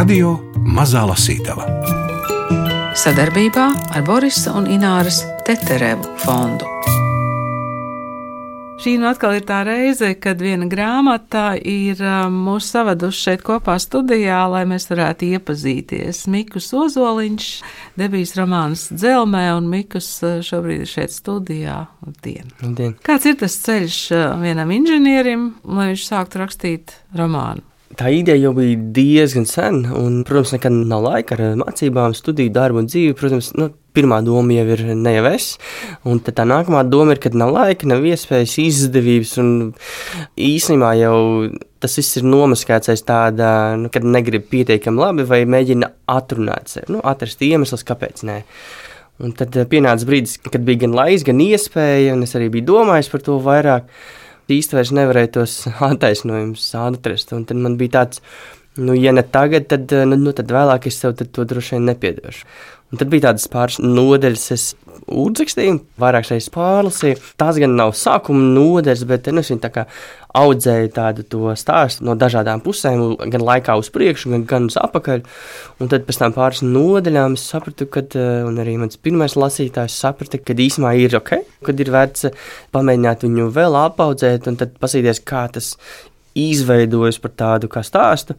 Radio Mazā Lasītava sadarbībā ar Borisa un Ināras Teterevu fondu. Šī nu atkal ir tā reize, kad viena grāmata ir um, mūs savaduši šeit kopā studijā, lai mēs varētu iepazīties. Mikus Ozoliņš, debijas romāns Dzelmē, un Mikus uh, šobrīd ir šeit studijā. Dien. Dien. Kāds ir tas ceļš uh, vienam inženierim, lai viņš sāktu rakstīt romānu? Tā ideja jau bija diezgan sen, un, protams, nekad nav laika ar mācībām, studiju, darbu un dzīvi. Protams, nu, pirmā doma jau ir ne jau es, un tā nākamā doma ir, ka nav laika, nav iespējas, izdevības, un īsnībā jau tas viss ir nomaskēts aiz tāda, nu, kad negrib pietiekami labi vai mēģina atrunāt sevi, nu, atrast iemeslus, kāpēc nē. Un tad pienāca brīdis, kad bija gan laiks, gan iespēja, un es arī biju domājis par to vairāk īsti vairs nevarēju tos attaisnojumus atrast. Un tad man bija tāds, nu, ja ne tagad, tad, nu, nu, tad vēlāk es sev to droši vien nepiedošu. Un tad bija tādas pāris nodaļas, es uzrakstīju, vairākas reizes pārlasīju. Tās gan nav sākuma nodaļas, bet nu, es viņu audzēju tādu stāstu no dažādām pusēm, gan laikā uz priekšu, gan, gan uz apakaļ. Un tad pēc tam pāris nodaļām es sapratu, ka, eh, arī mans pirmais lasītājs saprata, ka īsumā ir ok, kad ir vērts pamēģināt viņu vēl apaudzēt un tad pasīties, kā tas izveidojas par tādu kā stāstu.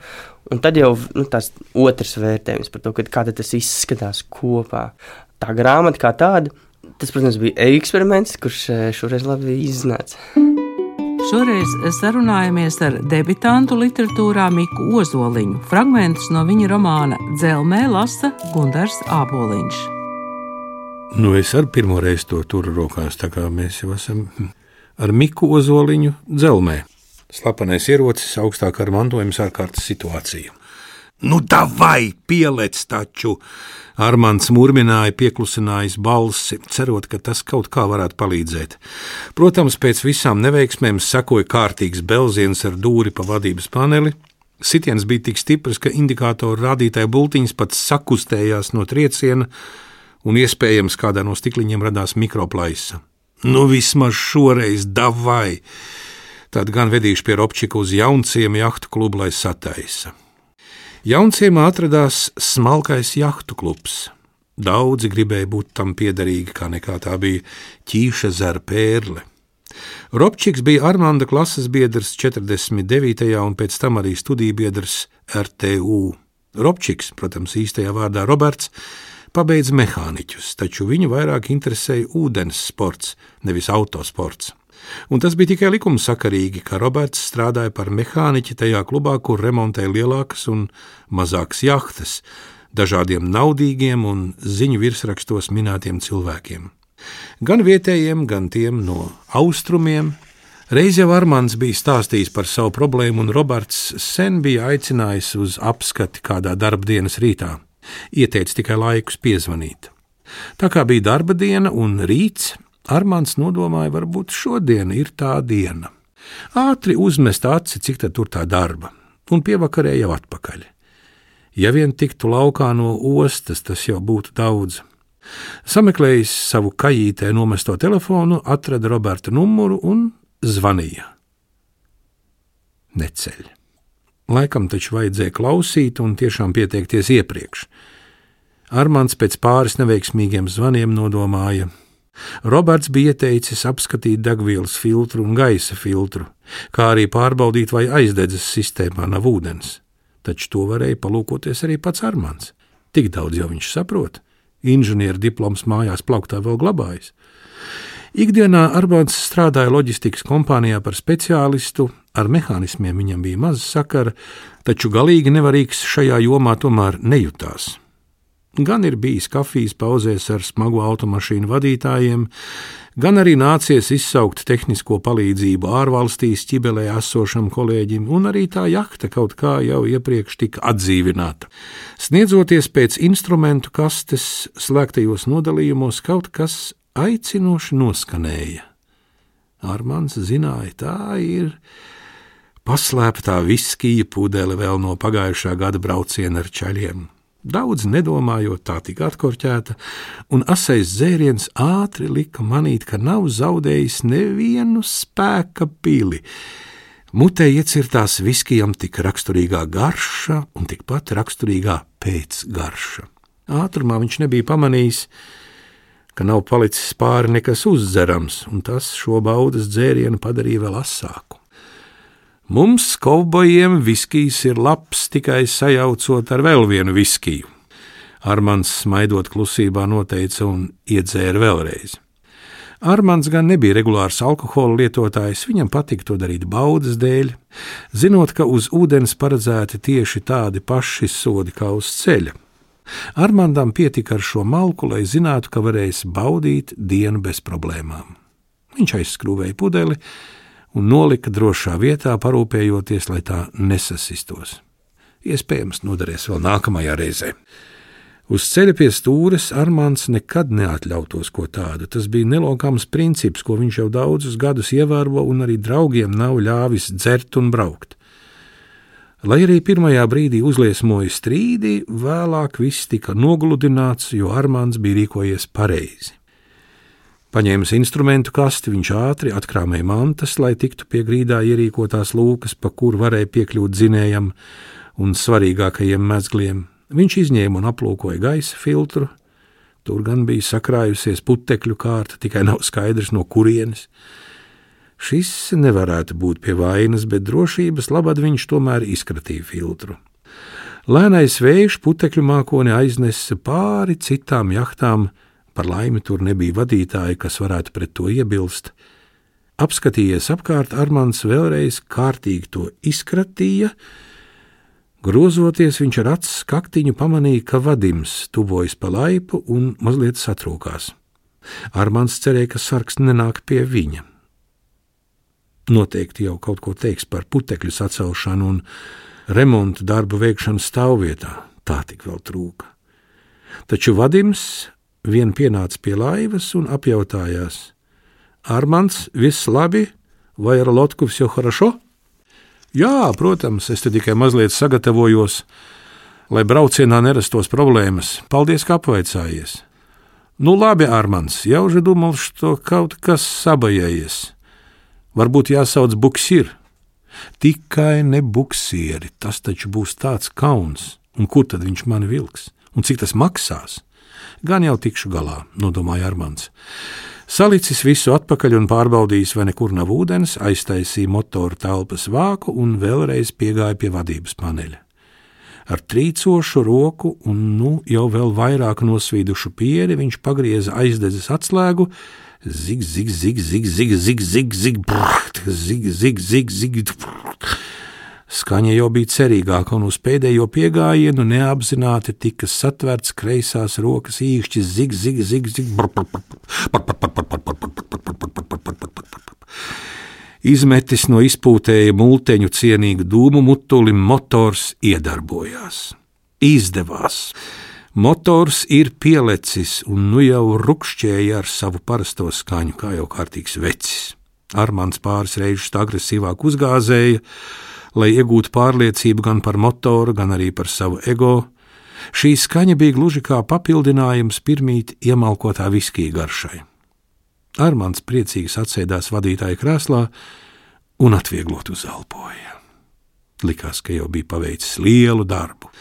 Un tad jau nu, tas otrs vērtējums par to, kā tas izskatās kopā. Tā grāmata kā tāda, tas, protams, bija eksperiments, kurš eh, šoreiz labi iznāca. Šoreiz sarunājamies ar debitantu literatūrā Miku Ozoliņu. Fragmentus no viņa romāna Dzelmē lasa Gundars Āboliņš. Nu, es ar pirmo reizi to turu rokās, tā kā mēs jau esam ar Miku Ozoliņu dzelmē. Slapenais ierocis augstāk ar mantojuma ārkārtas situāciju. Nu, tā vai pielec taču! Armāns murmināja, pieklusinājis balsi, cerot, ka tas kaut kā varētu palīdzēt. Protams, pēc visām neveiksmēm sekoja kārtīgs belziens ar dūri pa vadības paneli. Sitiens bija tik stiprs, ka indikātoru rādītāja bultiņas pat sakustējās no trieciena, un iespējams kādā no stikliņiem radās mikroplaisa. Nu, vismaz šoreiz davai! Tad gan vedīšu pie Robčika uz jaunciem jahtu klubu, lai sataisa. Jaunciemā atradās smalkais jahtu klubs. Daudzi gribēja būt tam piederīgi, kā nekā tā bija ķīša zara pērle. Robčiks bija Armānda klases biedrs 49. un pēc tam arī studiju biedrs RTU. Robčiks, protams, īstajā vārdā Roberts, pabeidza mehāniķus, taču viņu vairāk interesēja ūdens sports, nevis autosports. Un tas bija tikai likumsakarīgi, ka Roberts strādāja par mehāniķi tajā klubā, kur remontēja lielākas un mazākas jahtas, dažādiem naudīgiem un ziņu virsrakstos minētiem cilvēkiem. Gan vietējiem, gan tiem no austrumiem. Reiz jau Armāns bija stāstījis par savu problēmu, un Roberts sen bija aicinājis uz apskati kādā darbdienas rītā. Ieteica tikai laikus piezvanīt. Tā kā bija darba diena un rīts, Armāns nodomāja, varbūt šodien ir tā diena. Ātri uzmest aci, cik tur tā darba, un pievakarē jau atpakaļ. Ja vien tiktu laukā no ostas, tas jau būtu daudz. Sameklējis savu kajītē nomesto telefonu, atrada Roberta numuru un zvanīja. Neceļ. Laikam taču vajadzēja klausīt un tiešām pieteikties iepriekš. Armāns pēc pāris neveiksmīgiem zvaniem nodomāja, Roberts bija ieteicis apskatīt degvielas filtru un gaisa filtru, kā arī pārbaudīt, vai aizdedzes sistēmā nav ūdens. Taču to varēja palūkoties arī pats Armāns. Tik daudz jau viņš saprot. Inženieru diploms mājās plauktā vēl glabājas. Ikdienā Arbāns strādāja loģistikas kompānijā par speciālistu, ar mehānismiem viņam bija maz sakara, taču galīgi nevarīgs šajā jomā tomēr nejūtās. Gan ir bijis kafijas pauzēs ar smagu automašīnu vadītājiem, gan arī nācies izsaukt tehnisko palīdzību ārvalstīs ķibelē esošam kolēģim, un arī tā jahta kaut kā jau iepriekš tika atdzīvināta. Sniedzoties pēc instrumentu kastes slēgtajos nodalījumos, kaut kas aicinoši noskanēja. Armāns zināja, tā ir paslēptā viskija pudele vēl no pagājušā gada brauciena ar ceļiem. Daudz nedomājot, tā tika atkorķēta, un asais dzēriens ātri lika manīt, ka nav zaudējis nevienu spēka pili. Mutē iecirtās viskijam tik raksturīgā garša un tikpat raksturīgā pēcgarša. Ātrumā viņš nebija pamanījis, ka nav palicis pāri nekas uzdzerams, un tas šo baudas dzērienu padarīja vēl asāku. Mums, kovbojiem, viskijs ir labs tikai sajaucot ar vēl vienu viskiju. Armāns smaidot klusībā noteica un iedzēra vēlreiz. Armāns gan nebija regulārs alkohola lietotājs, viņam patika to darīt baudas dēļ, zinot, ka uz ūdens paredzēti tieši tādi paši sodi kā uz ceļa. Armandam pietika ar šo malku, lai zinātu, ka varēs baudīt dienu bez problēmām. Viņš aizskrūvēja pudeli, un nolika drošā vietā, parūpējoties, lai tā nesasistos. Iespējams, noderēs vēl nākamajā reizē. Uz ceļa pie stūres Armāns nekad neatļautos ko tādu. Tas bija nelokāms princips, ko viņš jau daudzus gadus ievēro, un arī draugiem nav ļāvis dzert un braukt. Lai arī pirmajā brīdī uzliesmoja strīdi, vēlāk viss tika nogludināts, jo Armāns bija rīkojies pareizi. Paņēmis instrumentu kasti, viņš ātri atkrāmēja mantas, lai tiktu pie grīdā ierīkotās lūkas, pa kur varēja piekļūt dzinējam un svarīgākajiem mezgliem. Viņš izņēma un aplūkoja gaisa filtru. Tur gan bija sakrājusies putekļu kārta, tikai nav skaidrs, no kurienes. Šis nevarētu būt pie vainas, bet drošības labad viņš tomēr izkratīja filtru. Lēnais vējš putekļu mākoni aiznesa pāri citām jahtām, Par laimi tur nebija vadītāji, kas varētu pret to iebilst. Apskatījies apkārt, Armāns vēlreiz kārtīgi to izkratīja. Grozoties, viņš ar acu kaktiņu pamanīja, ka Vadims tuvojas pa laipu un mazliet satrūkās. Armāns cerēja, ka sarks nenāk pie viņa. Noteikti jau kaut ko teiks par putekļu sacelšanu un remontu darbu veikšanu stāvvietā. Tā tik vēl trūka. Taču Vadims vien pienāca pie laivas un apjautājās: Armāns, viss labi, vai ar Lotkovs jau harašo? Jā, protams, es te tikai mazliet sagatavojos, lai braucienā nerastos problēmas. Paldies, ka apvaicājies. Nu, labi, Armāns, jau že думал, что kaut kas sabajējies. Varbūt jāsauc buksir. Tikai ne buksieri, tas taču būs tāds kauns, un kur tad viņš mani vilks, un cik tas maksās? Gan jau tikšu galā, nodomāja Armāns. Salicis visu atpakaļ un pārbaudījis, vai nekur nav ūdens, aiztaisīja motoru telpas vāku un vēlreiz piegāja pie vadības paneļa. Ar trīcošu roku un nu jau vēl vairāk nosvīdušu pieri viņš pagrieza aizdedzes atslēgu, zig, zig, zig, zig, zig, zig, zig, zig, brrrt, zig, zig, zig, zig, brrrt. Skaņa jau bija cerīgāka, un uz pēdējo piegājienu neapzināti tika satverts kreisās rokas īkšķis, zig, zig, zig, zig. Izmetis no izpūtēja multeņu cienīgu dūmu mutulim, motors iedarbojās. Izdevās! Motors ir pielecis un nu jau rupšķēja ar savu parasto skaņu, kā jau kārtīgs vecis. Armāns pāris reizes agresīvāk uzgāzēja, lai iegūtu pārliecību gan par motoru, gan arī par savu ego. Šī skaņa bija gluži kā papildinājums pirmīt iemalkotā viskija garšai. Armāns priecīgs atsēdās vadītāja krēslā un atvieglot uzelpoja. Likās, ka jau bija paveicis lielu darbu.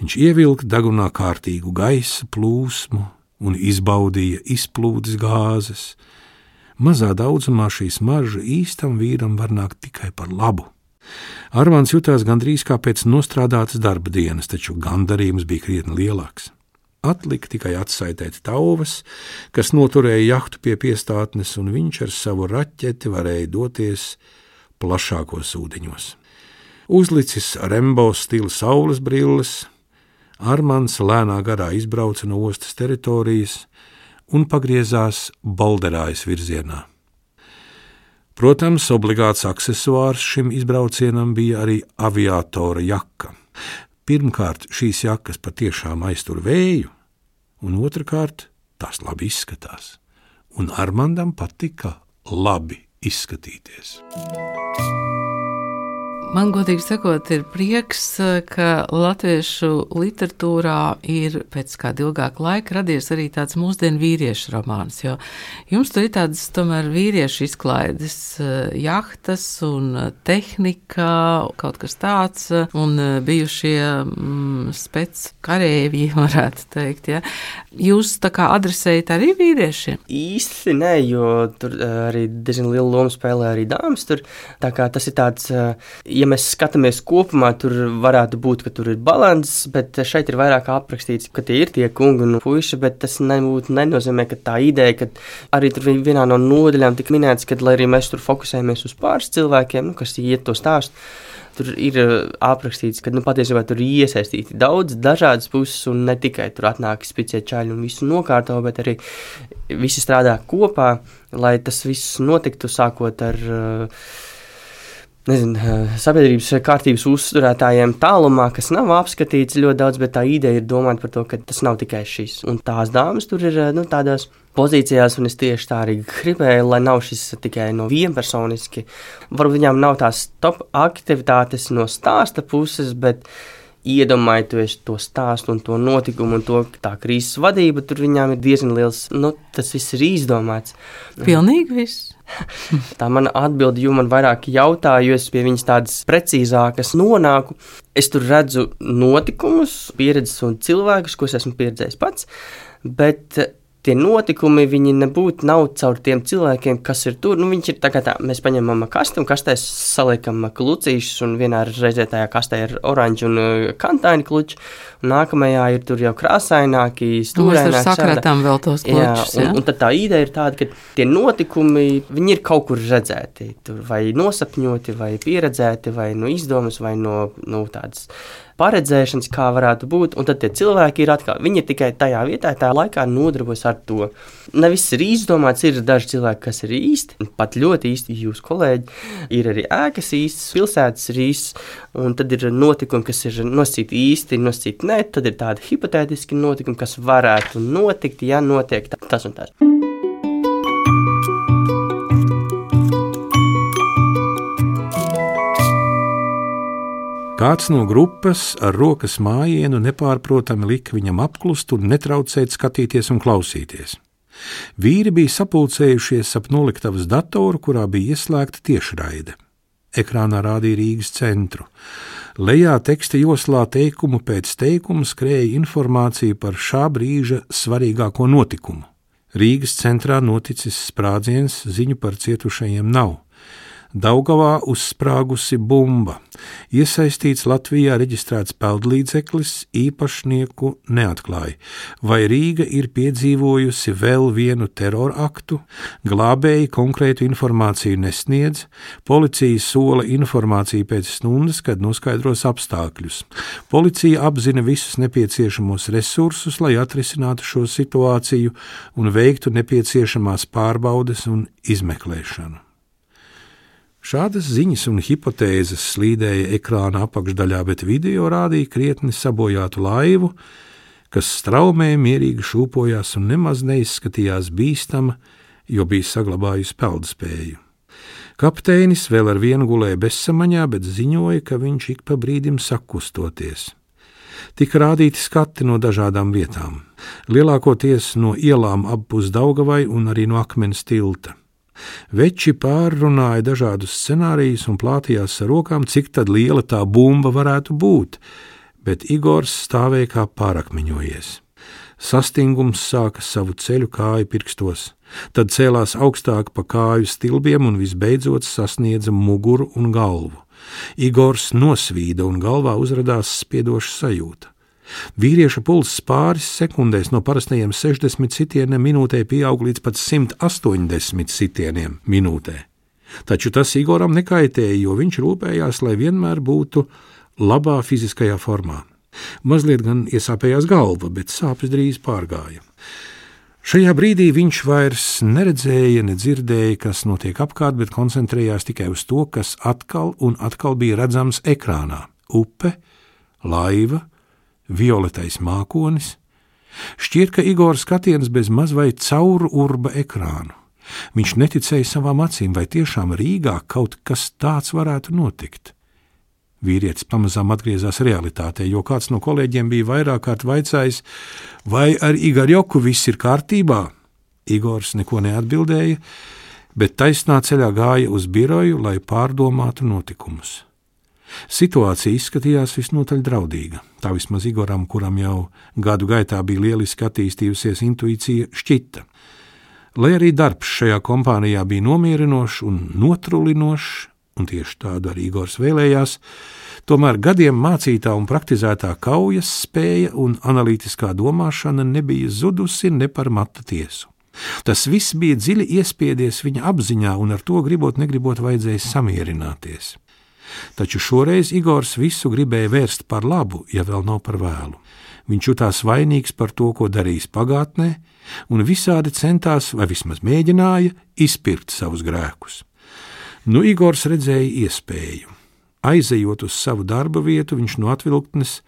Viņš ievilka dagunā kārtīgu gaisa plūsmu un izbaudīja izplūdes gāzes. Mazā daudzumā šī smarža īstam vīram var nākt tikai par labu. Armāns jutās gandrīz kā pēc nostrādātas darba dienas, taču gandarījums bija krietni lielāks. Atlika tikai atsaitēt tauvas, kas noturēja jahtu pie piestātnes, un viņš ar savu raķeti varēja doties plašākos ūdeņos. Uzlicis Rembo stila saules brilles, Armāns lēnā garā izbrauca no ostas teritorijas un pagriezās Balderājas virzienā. Protams, obligāts accessors šim izbraucienam bija arī aviatora jaka. Pirmkārt, šīs jakas patiešām aiztur vēju, un otrkārt, tās labi izskatās. Un Armandam patika labi izskatīties. Man, godīgi sakot, ir prieks, ka latviešu literatūrā ir pēc kāda ilgāka laika radies arī tāds mūsdienu vīriešu romāns. Jo jums tur ir tādas tomēr vīriešu izklaides, jahtas un tehnika, kaut kas tāds, un bijušie mm, spec karēvji, varētu teikt. Ja? Jūs tā kā adresējat arī vīriešiem? Īsti nē, jo tur arī diezgan lielu lomu spēlē arī dāmas. Tur, tā kā tas ir tāds ja mēs skatāmies kopumā, tur varētu būt, ka tur ir līdzsvars, bet šeit ir vairāk aprakstīts, ka tie ir tie kungi un puiši, bet tas nebūtu nenozīmē, ka tā ideja, ka arī tur vienā no nodaļām tika minēts, ka, lai arī mēs tur fokusējamies uz pāris cilvēkiem, nu, kas iet to stāstu, tur ir aprakstīts, ka nu, patiesībā tur ir iesaistīti daudz dažādas puses, un ne tikai tur atnāk spēcīgi čaļi un visu nokārto, bet arī visi strādā kopā, lai tas viss notiktu sākot ar. Uh, nezinu, eh, sabiedrības kārtības uzturētājiem tālumā, kas nav apskatīts ļoti daudz, bet tā ideja ir domāt par to, ka tas nav tikai šis. Un tās dāmas tur ir eh, nu, tādās pozīcijās, un es tieši tā arī gribēju, lai nav šis tikai no vienpersoniski. Varbūt viņām nav tās top aktivitātes no stāsta puses, bet iedomājieties to stāstu un to notikumu, un to tā krīzes vadība, tur viņām ir diezgan liels, nu, tas viss ir izdomāts. Pilnīgi viss. Tā mana atbilde, jo man vairāk jautāju, jo es pie viņas tādas precīzākas nonāku. Es tur redzu notikumus, pieredzes un cilvēkus, ko es esmu pieredzējis pats, bet tie notikumi, viņi nebūtu nav caur tiem cilvēkiem, kas ir tur. Nu, viņš ir tā kā tā, mēs paņemam kastu un kastē saliekam klucīšus, un vienā reizē tajā kastē ir oranži un uh, kantaini kluči, un nākamajā ir tur jau krāsaināki, stūraināki. Mēs sakratām vēl tos klučus. Jā, un, ja? un tad tā ideja ir tāda, ka tie notikumi, viņi ir kaut kur redzēti, tur vai nosapņoti, vai pieredzēti, vai no izdomas, vai no, no tādas paredzēšanas, kā varētu būt, un tad tie cilvēki ir atkal, viņi ir tikai tajā vietā, tajā laikā nodarbojas ar to. Ne viss ir izdomāts, ir daži cilvēki, kas ir īsti, pat ļoti īsti jūsu kolēģi, ir arī ēkas īstas, pilsētas ir īstas, un tad ir notikumi, kas ir nosacīti īsti, nosacīti nē, tad ir tādi hipotētiski notikumi, kas varētu notikt, ja notiek tas un tas. Kāds no grupas ar rokas mājienu nepārprotami lika viņam apklust un netraucēt skatīties un klausīties. Vīri bija sapulcējušies ap noliktavas datoru, kurā bija ieslēgta tiešraide. Ekrānā rādīja Rīgas centru. Lejā teksta joslā teikumu pēc teikuma skrēja informācija par šā brīža svarīgāko notikumu. Rīgas centrā noticis sprādziens, ziņu par cietušajiem nav. Daugavā uzsprāgusi bumba, iesaistīts Latvijā reģistrēts peldlīdzeklis, īpašnieku neatklāja, vai Rīga ir piedzīvojusi vēl vienu teroraktu, glābēji konkrētu informāciju nesniedz, policija sola informāciju pēc stundas, kad noskaidros apstākļus. Policija apzina visus nepieciešamos resursus, lai atrisinātu šo situāciju un veiktu nepieciešamās pārbaudes un izmeklēšanu. Šādas ziņas un hipotēzes slīdēja ekrāna apakšdaļā, bet video rādīja krietni sabojātu laivu, kas straumē mierīgi šūpojās un nemaz neizskatījās bīstama, jo bija saglabājusi peldspēju. Kapteinis vēl ar vienu gulēja bezsamaņā, bet ziņoja, ka viņš ik pa brīdim sakustoties. Tika rādīti skati no dažādām vietām, lielākoties no ielām appus Daugavai un arī no akmens tilta. Veči pārrunāja dažādus scenārijus un plātījās ar rokām, cik liela tā bumba varētu būt, bet Igors stāvēja kā pārakmeņojies. Sastingums sāka savu ceļu kāju pirkstos, tad cēlās augstāk pa kāju stilbiem un visbeidzot sasniedza muguru un galvu. Igors nosvīda un galvā uzrādījās spiedoša sajūta. Vīrieša pulss pāris sekundēs no parastajiem 60 sitieniem minūtē pieaug līdz pat 180 sitieniem minūtē. Taču tas Igoram nekaitēja, jo viņš rūpējās, lai vienmēr būtu labā fiziskajā formā. Mazliet gan iesāpējās galva, bet sāpes drīz pārgāja. Šajā brīdī viņš vairs neredzēja, nedzirdēja, kas notiek apkārt, bet koncentrējās tikai uz to, kas atkal un atkal bija redzams ekrānā - upe, laiva, violetais mākonis, šķiet, ka Igors skatiens bez maz vai cauru urba ekrānu. Viņš neticēja savām acīm, vai tiešām Rīgā kaut kas tāds varētu notikt. Vīrietis pamazām atgriezās realitātē, jo kāds no kolēģiem bija vairāk kārt vaicājis, vai ar Igorjoku viss ir kārtībā. Igors neko neatbildēja, bet taisnā ceļā gāja uz biroju, lai pārdomātu notikumus. Situācija izskatījās visnotaļ draudīga. Tā vismaz Igoram, kuram jau gadu gaitā bija lieliski attīstījusies intuīcija, šķita. Lai arī darbs šajā kompānijā bija nomierinošs un notrulinošs, un tieši tādu arī Igors vēlējās, tomēr gadiem mācītā un praktizētā kaujas spēja un analītiskā domāšana nebija zudusi ne par mata tiesu. Tas viss bija dziļi iespiedies viņa apziņā, un ar to gribot, negribot, vajadzēja samierināties. Taču šoreiz Igors visu gribēja vērst par labu, ja vēl nav par vēlu. Viņš jutās vainīgs par to, ko darījis pagātnē, un visādi centās, vai vismaz mēģināja, izpirkt savus grēkus. Nu, Igors redzēja iespēju. Aizejot uz savu darba vietu, viņš no atvilktnes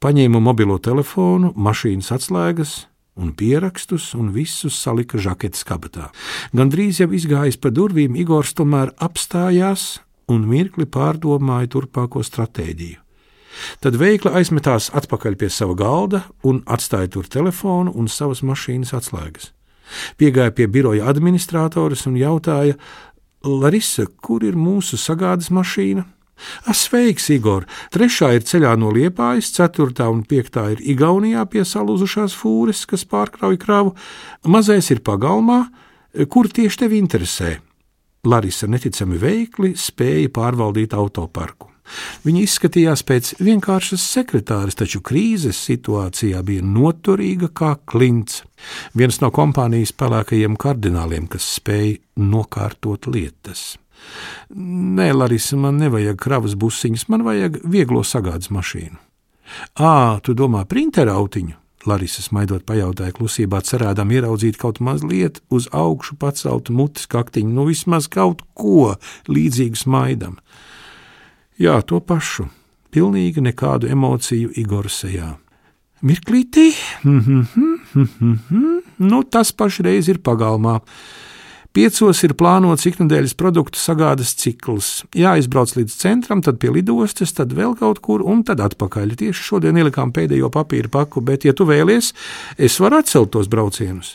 paņēma mobilo telefonu, mašīnas atslēgas un pierakstus, un visus salika žaketes kabatā. Gan drīz jau izgājis pa durvīm, Igors tomēr apstājās un mirkli pārdomāja turpmāko stratēģiju. Tad veikli aizmetās atpakaļ pie sava galda un atstāja tur telefonu un savas mašīnas atslēgas. Piegāja pie biroja administratoras un jautāja, Larisa, kur ir mūsu sagādas mašīna? Sveiks, Igor! Trešā ir ceļā no Liepājas, ceturtā un piektā ir Igaunijā pie salūzušās fūres, kas pārkrauj kravu. Mazais ir pagalmā, kur tieši tevi interesē? Larisa neticami veikli spēja pārvaldīt autoparku. Viņa izskatījās pēc vienkāršas sekretāres, taču krīzes situācijā bija noturīga kā klints. Viens no kompānijas pelēkajiem kardināliem, kas spēja nokārtot lietas. Nē, Larisa, man nevajag kravas busiņas, man vajag vieglo sagādas mašīnu. Ā, tu domā printerautiņu? Larisa smaidot pajautāja klusībā, cerādam ieraudzīt kaut mazliet uz augšu paceltu mutes kaktiņu, nu vismaz kaut ko līdzīgu smaidam. Jā, to pašu, pilnīgi nekādu emociju Igor sejā. Mirklītī, mm -hmm, mm -hmm, nu tas pašreiz ir pagalmā. Piecos ir plānots ikdienas produktu sagādas cikls. Jāizbrauc līdz centram, tad pie lidostas, tad vēl kaut kur, un tad atpakaļ. Tieši šodien ielikām pēdējo papīra paku, bet, ja tu vēlies, es varu atcelt tos braucienus.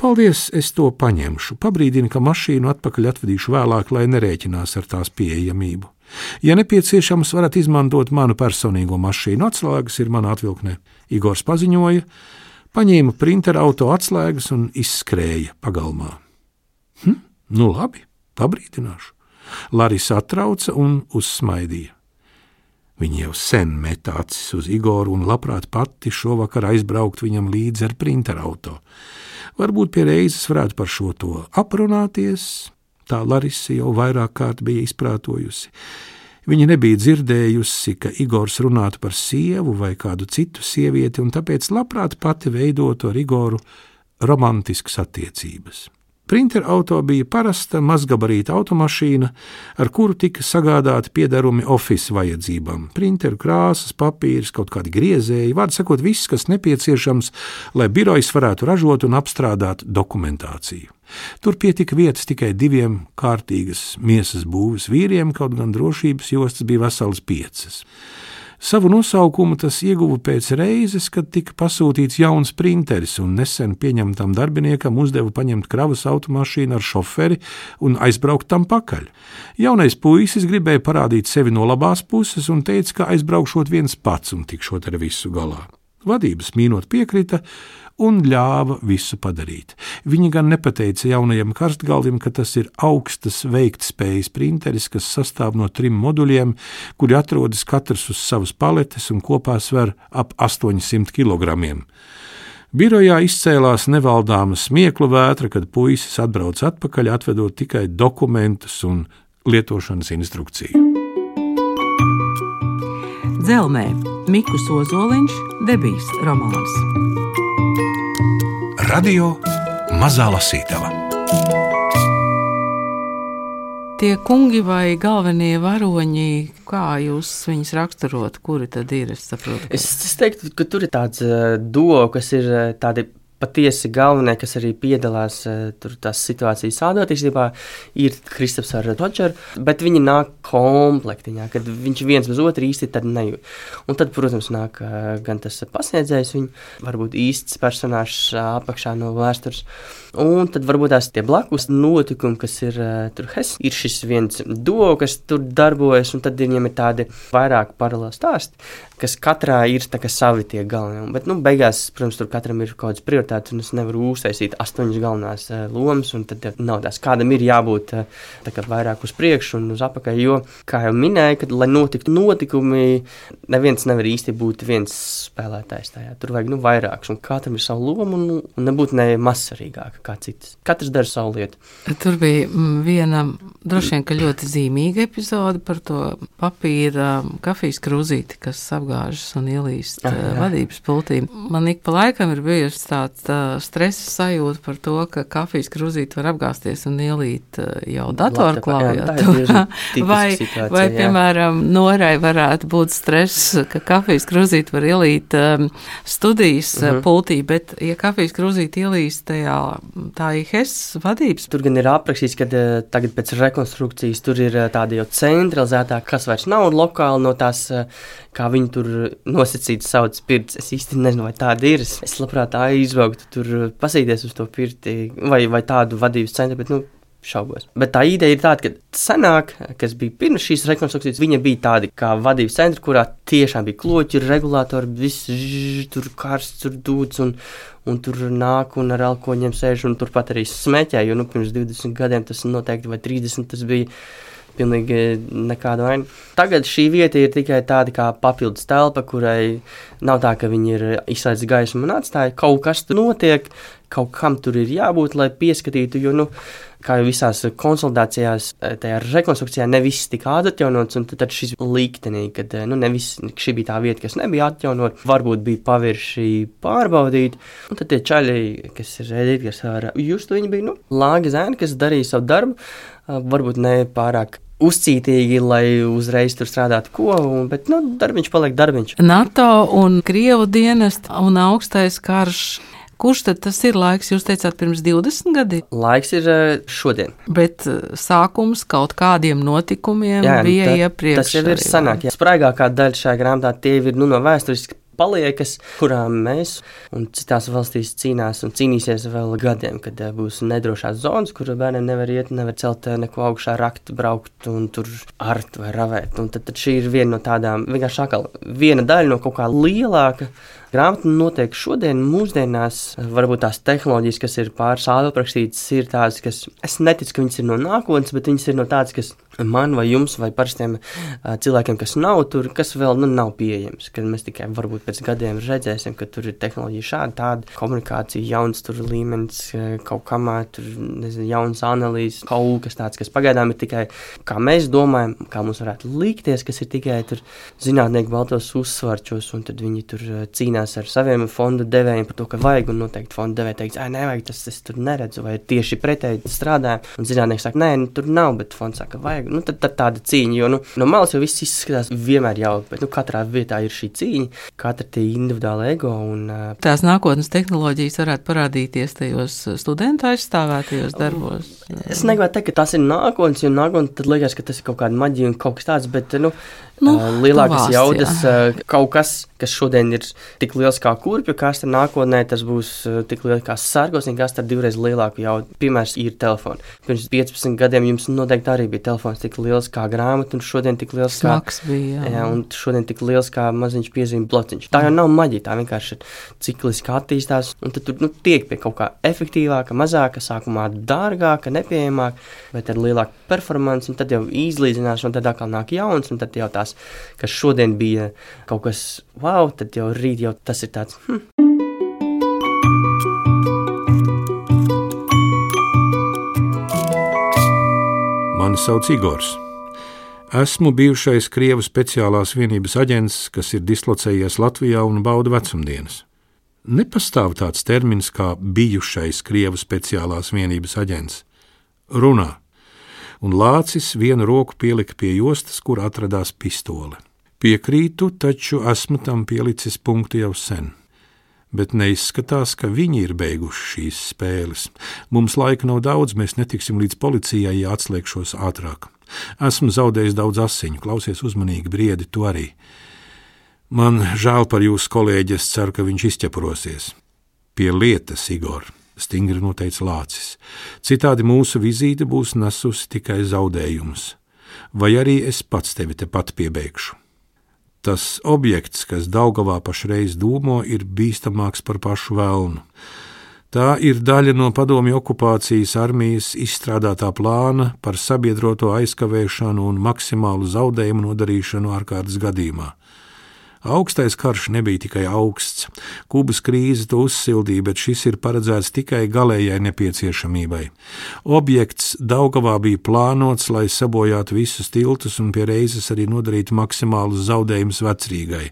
Paldies, es to paņemšu. Pabrīdinu, ka mašīnu atpakaļ atvedīšu vēlāk, lai nerēķinās ar tās pieejamību. Ja nepieciešams, varat izmantot manu personīgo mašīnu. Atslēgas ir manā atvilknē. Igors paziņoja, paņēma printera auto atslēgas un izskrēja pagalmā. Hm, nu labi, pabrīdināšu. Larisa atrauca un uzsmaidīja. Viņa jau sen met acis uz Igoru un labprāt pati šovakar aizbraukt viņam līdzi ar printerauto. Varbūt pie reizes varētu par šo to aprunāties, tā Larisa jau vairāk kārt bija izprātojusi. Viņa nebija dzirdējusi, ka Igors runātu par sievu vai kādu citu sievieti, un tāpēc labprāt pati veidotu ar Igoru romantiskas attiecības. Printer auto bija parasta mazgabarīta automašīna, ar kuru tika sagādāti piederumi oficiālajām vajadzībām. Printeru krāsas, papīrs, kaut kādi griezēji, vārds sakot, viss, kas nepieciešams, lai birojs varētu ražot un apstrādāt dokumentāciju. Tur pietika vietas tikai diviem kārtīgas miesas būves vīriem, kaut gan drošības jostas bija veselas piecas. Savu nosaukumu tas ieguva pēc reizes, kad tika pasūtīts jauns printeris, un nesen pieņemtam darbiniekam uzdeva paņemt kravas automašīnu ar šoferi un aizbraukt tam pakaļ. Jaunais puisis gribēja parādīt sevi no labās puses un teica, ka aizbraukšot viens pats un tikšot ar visu galā. Vadības mīnot piekrita, un ļāva visu padarīt. Viņi gan nepateica jaunajam karstgaldim, ka tas ir augstas veiktspējas printeris, kas sastāv no trim moduļiem, kuri atrodas katrs uz savas paletes un kopā sver ap 800 kg. Birojā izcēlās nevaldāma smieklu vētra, kad puisis atbrauc atpakaļ, atvedot tikai dokumentus un lietošanas instrukciju. Dzelmē Mikls Ozoliņš debijas romāns. Radio Mazā Lasītava. Tie kungi vai galvenie varoņi, kā jūs viņus raksturot, kuri tad ir? Es, saprotu, es, es teiktu, ka tur ir tāds uh, duo, kas ir uh, tādi patiesi galvenie, kas arī piedalās tur tās situācijas sādotīstībā, ir Kristaps ar Rodžeru, bet viņi nāk komplektiņā, kad viņš viens bez otra īsti tad nejūt. Un tad, protams, nāk gan tas pasniedzējs, viņa varbūt īsts personāžs apakšā no vēstures, un tad varbūt tās tie blakus notikumi, kas ir tur Hes, ir šis viens duo, kas tur darbojas, un tad viņiem ir tādi vairāk paralēli stāsti, kas katrā ir savi tie galvenie. Bet, nu, beigās, protams, tur katram ir kaut kādas prioritātes, un es nevaru uztaisīt astoņas galvenās uh, lomas, un tad nav tās, kādam ir jābūt uh, vairāk uz priekšu un uz apakaļ. Jo, kā jau minēju, kad, lai notiktu notikumi, neviens nevar īsti būt viens spēlētājs tajā. Tur vajag nu, vairākus, un katram ir sava loma, un, un nebūt ne mazsvarīgāka kā cits. Katrs dara savu lietu. Tur bija mm, viena droši vien ļoti zīmīga epizode par to papīra kafijas krūzīti, kas apgāžas un ielīst ah, jā. vadības pultī. Man ik pa laikam ir bijusi tāds tā, stresa sajūta par to, ka kafijas krūzīti var apgāzties un ielīt jau datorklāvjā. vai, vai, piemēram, Norai varētu būt stress, ka kafijas krūzīti var ielīt um, studijas uh mhm. -huh. pultī, bet, ja kafijas krūzīti ielīst tajā, tā IHS vadības. Tur gan ir aprakstīts, ka uh, tagad pēc rekonstrukcijas tur ir uh, tāda jau centralizētā, kas vairs nav lokāli no tās, uh, kā viņi tur nosacīti sauc pirts. Es īsti nezinu, vai tāda ir. Es labprāt aizbrauktu tur pasīties uz to pirti vai, vai tādu vadības centru, bet, nu, šaubos. Bet tā ideja ir tāda, ka senāk, kas bija pirms šīs rekonstrukcijas, viņa bija tāda kā vadības centra, kurā tiešām bija kloķi, regulātori, viss ž, tur karsts, tur dūds un, un tur nāk un ar alkoņiem sēž un turpat arī smēķē, jo nu, pirms 20 gadiem tas noteikti vai 30 tas bija pilnīgi nekāda vaina. Tagad šī vieta ir tikai tāda kā papildus telpa, kurai nav tā, ka viņi ir izslēdz gaismu un atstāja. Kaut kas tur notiek, kaut kam tur ir jābūt, lai pieskatītu, jo, nu, kā jau visās konsultācijās, tajā rekonstrukcijā ne viss tika atjaunots, un tad šis līktenī, kad, nu, nevis šī bija tā vieta, kas nebija atjaunot, varbūt bija pavirši pārbaudīt, un tad tie čaļi, kas ir Edita, kas ar justu, viņi bija, nu, lāga zēni, kas darīja savu darbu, varbūt ne pārāk uzcītīgi, lai uzreiz tur strādātu ko, un, bet nu, darbiņš paliek darbiņš. NATO un Krievu dienests un augstais karš. Kurš tad tas ir laiks? Jūs teicāt, pirms 20 gadiem? Laiks ir šodien. Bet sākums kaut kādiem notikumiem jā, bija tā, iepriekš. Tas jau ir senāk. Spraigākā daļa šajā grāmatā tie ir nu, no vēsturiski paliekas, kurām mēs un citās valstīs cīnās un cīnīsies vēl gadiem, kad eh, būs nedrošās zonas, kur bērniem nevar iet, nevar celt eh, neko augšā, rakt, braukt un tur art vai ravēt. Un tad, tad šī ir viena no tādām vienkārši atkal viena daļa no kaut kā lielāka Grāmata notiek šodien, mūsdienās, varbūt tās tehnoloģijas, kas ir pāris aprakstītas, ir tādas, kas es neticu, ka viņas ir no nākotnes, bet viņas ir no tādas, kas man vai jums vai parastiem uh, cilvēkiem, kas nav tur, kas vēl nu, nav pieejams. Kad mēs tikai varbūt pēc gadiem redzēsim, ka tur ir tehnoloģija šāda, tāda komunikācija, jauns tur līmenis, kaut kamā tur nezinu, jauns analīzes, kaut kas tāds, kas pagaidām ir tikai kā mēs domājam, kā mums varētu likties, kas ir tikai tur zinātnieki baltos uzsvarčos, un tad viņi tur cīnās ar saviem fondu devējiem par to, ka vajag, un noteikti fondu devēji teiks, ah, nevajag, tas es tur neredzu, vai tieši pretēji strādāja. Un zinātnieks saka, nē, nu, tur nav, bet fonds saka, vajag. Nu, tad, tad tāda cīņa, jo nu, no malas jau viss izskatās vienmēr jauki, bet nu, katrā vietā ir šī cīņa, katra tie individuāli ego. Un, uh, Tās nākotnes tehnoloģijas varētu parādīties tajos studentu aizstāvētajos darbos. Es negribētu teikt, ka tas ir nākotnes, jo nākotnē tad liekas, ka tas ir kaut kāda maģija un kaut kas tāds, bet nu, nu, lielākas tuvās, jaudas, jā. kaut kas, kas šodien ir tik liels kā kurpju kaste, nākotnē tas būs tik liels kā sargos, un kas ar divreiz lielāku jaudu. Piemērs ir telefons. Pirms 15 gadiem jums noteikti arī bija telefons tik liels kā grāmata, un šodien tik liels kā Smaks bija. Jā. jā, un šodien tik liels kā maziņš piezīmju blociņš. Tā jau nav maģija, tā vienkārši ir cikliski attīstās, un tad tur nu, tiek pie kaut kā efektīvāka, mazāka, sākumā dārgāka, nepieejamāka, bet ar lielāku performanci, un tad jau izlīdzinās, un tad atkal nāk jauns, un tad jau tās kas, kas šodien bija kaut kas wow, tad jau rīt jau tas ir tāds. Hm. Mani sauc Igors. Esmu bijušais Krievijas speciālās vienības aģents, kas ir dislocējies Latvijā un bauda vecumdienas. Nepastāv tāds termins kā bijušais Krievijas speciālās vienības aģents. Runā, un lācis vienu roku pielika pie jostas, kur atradās pistole. Piekrītu, taču esmu tam pielicis punktu jau sen. bet neizskatās, ka viņi ir beiguši šīs spēles. Mums laika nav daudz, mēs netiksim līdz policijai, ja atslēgšos ātrāk. Esmu zaudējis daudz asiņu, klausies uzmanīgi, briedi, tu arī. Man žēl par jūsu kolēģi, es ceru, ka viņš izķeprosies. Pie lietas, Igor, stingri noteica Lācis. Citādi mūsu vizīte būs nesusi tikai zaudējumus. Vai arī es pats tevi tepat piebeigšu. Tas objekts, kas Daugavā pašreiz dūmo, ir bīstamāks par pašu vēlnu. Tā ir daļa no padomju okupācijas armijas izstrādātā plāna par sabiedroto aizkavēšanu un maksimālu zaudējumu nodarīšanu ārkārtas gadījumā. Augstais karš nebija tikai augsts. Kubas krīze to uzsildīja, bet šis ir paredzēts tikai galējai nepieciešamībai. Objekts Daugavā bija plānots, lai sabojātu visus tiltus un pie reizes arī nodarītu maksimālus zaudējumus vecrīgai.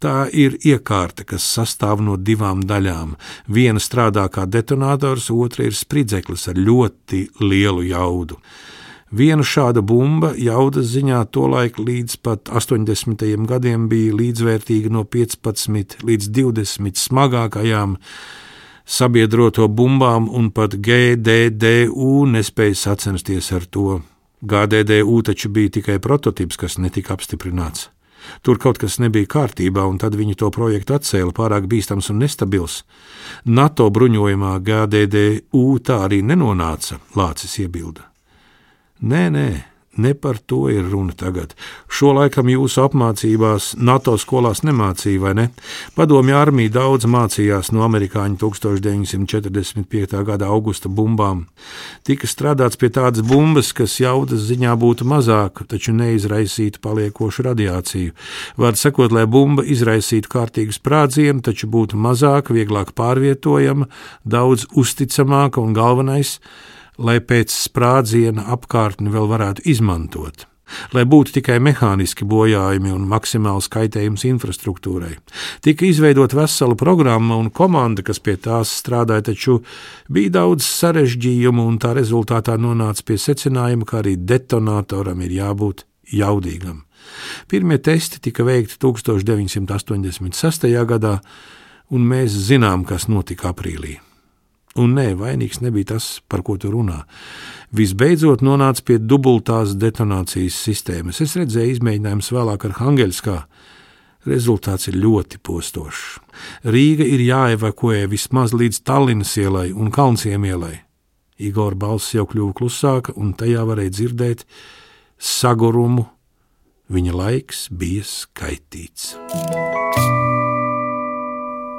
Tā ir iekārta, kas sastāv no divām daļām. Viena strādā kā detonators, otra ir spridzeklis ar ļoti lielu jaudu. Viena šāda bumba jaudas ziņā tolaik līdz pat 80. gadiem bija līdzvērtīga no 15 līdz 20 smagākajām sabiedroto bumbām, un pat GDDU nespēja sacensties ar to. GDDU taču bija tikai prototyps, kas netika apstiprināts. Tur kaut kas nebija kārtībā, un tad viņi to projektu atcēla pārāk bīstams un nestabils. NATO bruņojumā GDDU tā arī nenonāca, Lācis iebilda. Nē, nē, ne par to ir runa tagad. Šo laikam jūsu apmācībās NATO skolās nemācīja, vai ne? Padomju armija daudz mācījās no amerikāņu 1945. gada augusta bumbām. Tika strādāts pie tādas bumbas, kas jaudas ziņā būtu mazāka, taču neizraisītu paliekošu radiāciju. Var sakot, lai bumba izraisītu kārtīgu sprādzienu, taču būtu mazāka, vieglāk pārvietojama, daudz uzticamāka un galvenais - lai pēc sprādziena apkārtni vēl varētu izmantot, lai būtu tikai mehāniski bojājumi un maksimāls kaitējums infrastruktūrai. Tika izveidota vesela programma un komanda, kas pie tās strādāja, taču bija daudz sarežģījumu, un tā rezultātā nonāca pie secinājuma, ka arī detonatoram ir jābūt jaudīgam. Pirmie testi tika veikti 1986. gadā, un mēs zinām, kas notika aprīlī. Un nē, vainīgs nebija tas, par ko tu runā. Visbeidzot, nonāca pie dubultās detonācijas sistēmas. Es redzēju izmēģinājumus vēlāk ar Hangelskā. Rezultāts ir ļoti postošs. Rīga ir jāevakuē vismaz līdz Tallinas ielai un Kalnsiem ielai. Igor balss jau kļuva klusāka, un tajā varēja dzirdēt sagurumu. Viņa laiks bija skaitīts.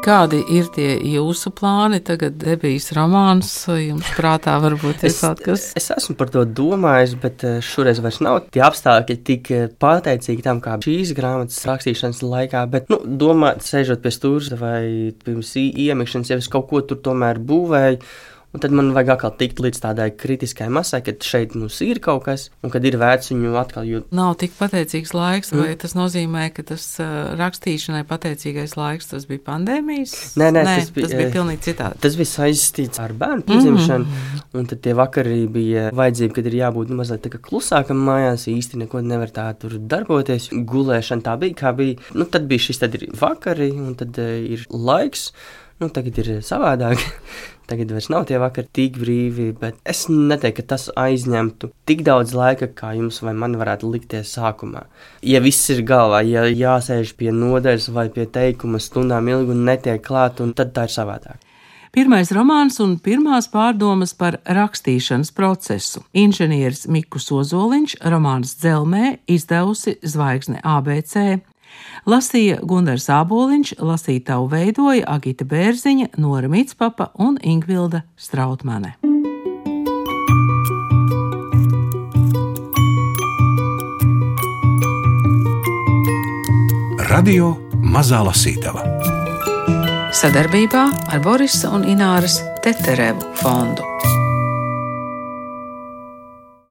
Kādi ir tie jūsu plāni? Tagad debijas romāns, jums prātā varbūt ir kaut kas. es esmu par to domājis, bet eh, šoreiz vairs nav tie apstākļi tik eh, pateicīgi tam, kā šīs grāmatas rakstīšanas laikā. Bet, nu, domāt, sēžot pie stūra vai pirms iemikšanas, ja es kaut ko tur tomēr būvēju. Un tad man vajag atkal tikt līdz tādai kritiskai masai, kad šeit mums ir kaut kas, un kad ir vērts viņu atkal jūt. Nav tik pateicīgs laiks, Mm. vai tas nozīmē, ka tas uh, rakstīšanai pateicīgais laiks tas bija pandēmijas? Nē, nē, nē tas bija, tas bija pilnīgi citādi. Tas viss saistīts ar bērnu piedzimšanu, mm. un tad tie vakari bija vajadzība, kad ir jābūt nu, mazliet tā kā klusākam mājās, īsti neko nevar tā tur darboties. Gulēšana tā bija, kā bija. Nu, tad bija šis tad ir vakari, un tad uh, ir laiks. Nu, tagad ir savādāk. Tagad vairs nav tie vakari tik brīvi, bet es neteiktu, ka tas aizņemtu tik daudz laika, kā jums vai man varētu likties sākumā. Ja viss ir galvā, ja jāsēž pie nodaļas vai pie teikuma stundām ilgi un netiek klāt, un tad tā ir savādāk. Pirmais romāns un pirmās pārdomas par rakstīšanas procesu. Inženieris Mikus Ozoliņš romāns Dzelmē izdevusi Zvaigzne ABC. Lasīja Gunārs Āboliņš, lasītāju veidoja Agita Bērziņa, Nora Mitspapa un Ingvilda Strautmane. Radio Mazā Lasītava. Sadarbībā ar Borisa un Ināras Teterevu fondu.